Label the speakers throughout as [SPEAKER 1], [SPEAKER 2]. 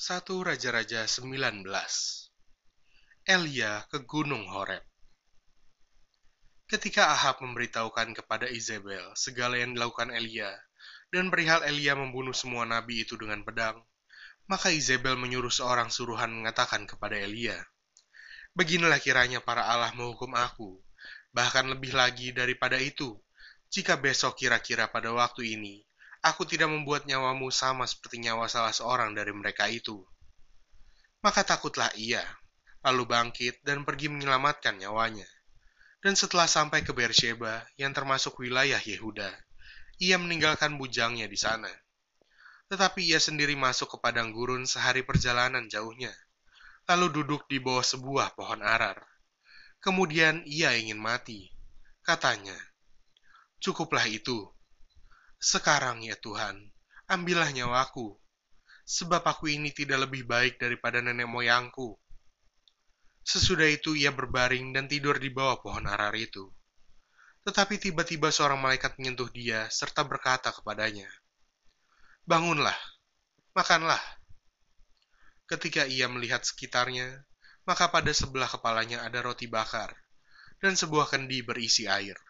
[SPEAKER 1] 1 Raja-Raja 19 Elia ke Gunung Horeb. Ketika Ahab memberitahukan kepada Isabel segala yang dilakukan Elia, dan perihal Elia membunuh semua nabi itu dengan pedang, maka Isabel menyuruh seorang suruhan mengatakan kepada Elia, Beginilah kiranya para Allah menghukum aku, bahkan lebih lagi daripada itu, jika besok kira-kira pada waktu ini Aku tidak membuat nyawamu sama seperti nyawa salah seorang dari mereka itu. Maka takutlah ia, lalu bangkit dan pergi menyelamatkan nyawanya. Dan setelah sampai ke Beersheba, yang termasuk wilayah Yehuda, ia meninggalkan bujangnya di sana. Tetapi ia sendiri masuk ke padang gurun sehari perjalanan jauhnya, lalu duduk di bawah sebuah pohon arar. Kemudian ia ingin mati. Katanya, Cukuplah itu, sekarang ya Tuhan, ambillah nyawaku, sebab aku ini tidak lebih baik daripada nenek moyangku. Sesudah itu ia berbaring dan tidur di bawah pohon arar itu. Tetapi tiba-tiba seorang malaikat menyentuh dia serta berkata kepadanya, Bangunlah, makanlah. Ketika ia melihat sekitarnya, maka pada sebelah kepalanya ada roti bakar dan sebuah kendi berisi air.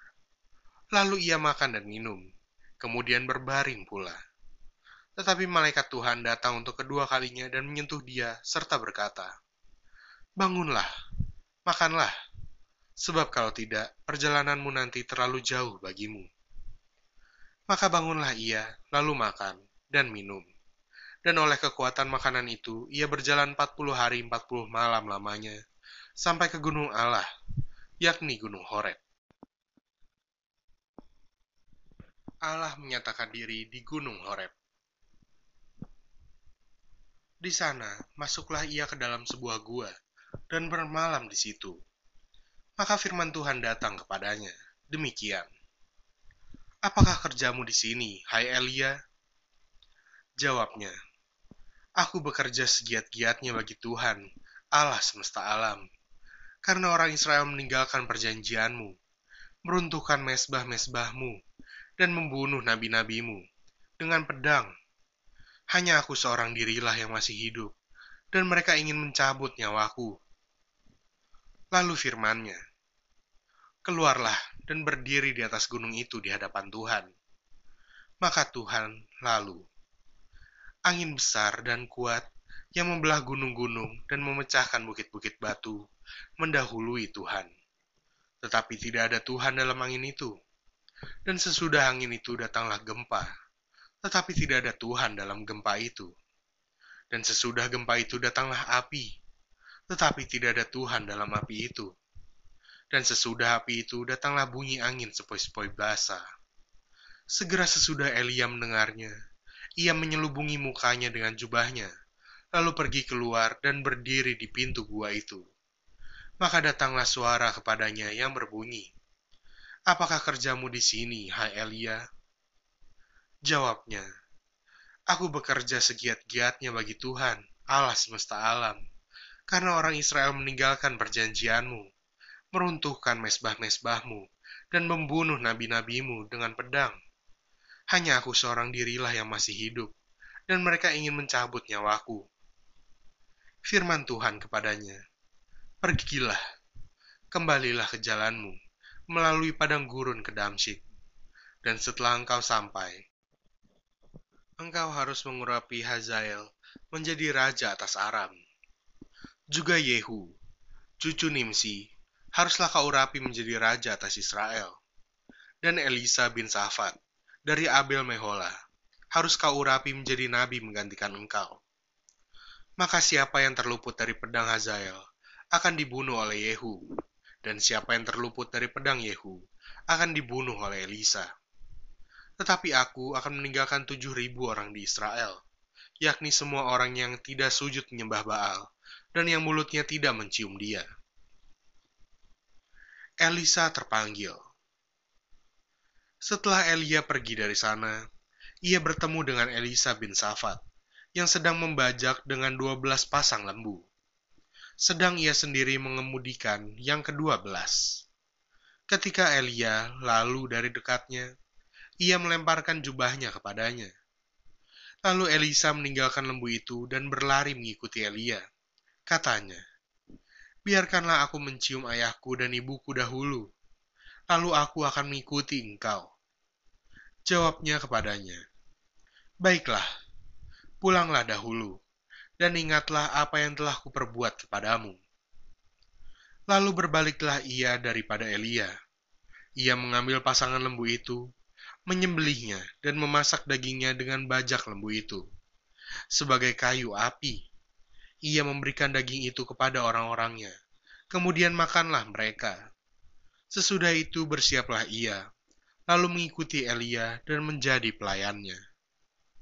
[SPEAKER 1] Lalu ia makan dan minum kemudian berbaring pula. Tetapi malaikat Tuhan datang untuk kedua kalinya dan menyentuh dia serta berkata, Bangunlah, makanlah, sebab kalau tidak, perjalananmu nanti terlalu jauh bagimu. Maka bangunlah ia, lalu makan dan minum. Dan oleh kekuatan makanan itu, ia berjalan 40 hari 40 malam lamanya, sampai ke gunung Allah, yakni gunung Horeb. Allah menyatakan diri di Gunung Horeb. Di sana, masuklah ia ke dalam sebuah gua dan bermalam di situ. Maka firman Tuhan datang kepadanya, demikian. Apakah kerjamu di sini, hai Elia? Jawabnya, Aku bekerja segiat-giatnya bagi Tuhan, Allah semesta alam. Karena orang Israel meninggalkan perjanjianmu, meruntuhkan mesbah-mesbahmu, dan membunuh nabi-nabimu dengan pedang. Hanya aku seorang dirilah yang masih hidup, dan mereka ingin mencabut nyawaku. Lalu firmannya, Keluarlah dan berdiri di atas gunung itu di hadapan Tuhan. Maka Tuhan lalu. Angin besar dan kuat yang membelah gunung-gunung dan memecahkan bukit-bukit batu mendahului Tuhan. Tetapi tidak ada Tuhan dalam angin itu dan sesudah angin itu datanglah gempa, tetapi tidak ada Tuhan dalam gempa itu. Dan sesudah gempa itu datanglah api, tetapi tidak ada Tuhan dalam api itu. Dan sesudah api itu datanglah bunyi angin sepoi-sepoi basah. Segera sesudah Elia mendengarnya, ia menyelubungi mukanya dengan jubahnya, lalu pergi keluar dan berdiri di pintu gua itu. Maka datanglah suara kepadanya yang berbunyi, Apakah kerjamu di sini, hai Elia? Jawabnya, Aku bekerja segiat-giatnya bagi Tuhan, Allah semesta alam, karena orang Israel meninggalkan perjanjianmu, meruntuhkan mesbah-mesbahmu, dan membunuh nabi-nabimu dengan pedang. Hanya aku seorang dirilah yang masih hidup, dan mereka ingin mencabut nyawaku. Firman Tuhan kepadanya, Pergilah, kembalilah ke jalanmu, melalui padang gurun ke Damsyik. Dan setelah engkau sampai, engkau harus mengurapi Hazael menjadi raja atas Aram. Juga Yehu, cucu Nimsi, haruslah kau urapi menjadi raja atas Israel. Dan Elisa bin Safat, dari Abel Mehola, harus kau urapi menjadi nabi menggantikan engkau. Maka siapa yang terluput dari pedang Hazael akan dibunuh oleh Yehu, dan siapa yang terluput dari pedang Yehu akan dibunuh oleh Elisa. Tetapi aku akan meninggalkan tujuh ribu orang di Israel, yakni semua orang yang tidak sujud menyembah Baal, dan yang mulutnya tidak mencium dia. Elisa terpanggil. Setelah Elia pergi dari sana, ia bertemu dengan Elisa bin Safat, yang sedang membajak dengan dua belas pasang lembu sedang ia sendiri mengemudikan yang kedua belas. Ketika Elia lalu dari dekatnya, ia melemparkan jubahnya kepadanya. Lalu Elisa meninggalkan lembu itu dan berlari mengikuti Elia. Katanya, biarkanlah aku mencium ayahku dan ibuku dahulu, lalu aku akan mengikuti engkau. Jawabnya kepadanya, Baiklah, pulanglah dahulu, dan ingatlah apa yang telah kuperbuat kepadamu. Lalu berbaliklah ia daripada Elia. Ia mengambil pasangan lembu itu, menyembelihnya, dan memasak dagingnya dengan bajak lembu itu. Sebagai kayu api, ia memberikan daging itu kepada orang-orangnya. Kemudian makanlah mereka. Sesudah itu bersiaplah ia, lalu mengikuti Elia dan menjadi pelayannya.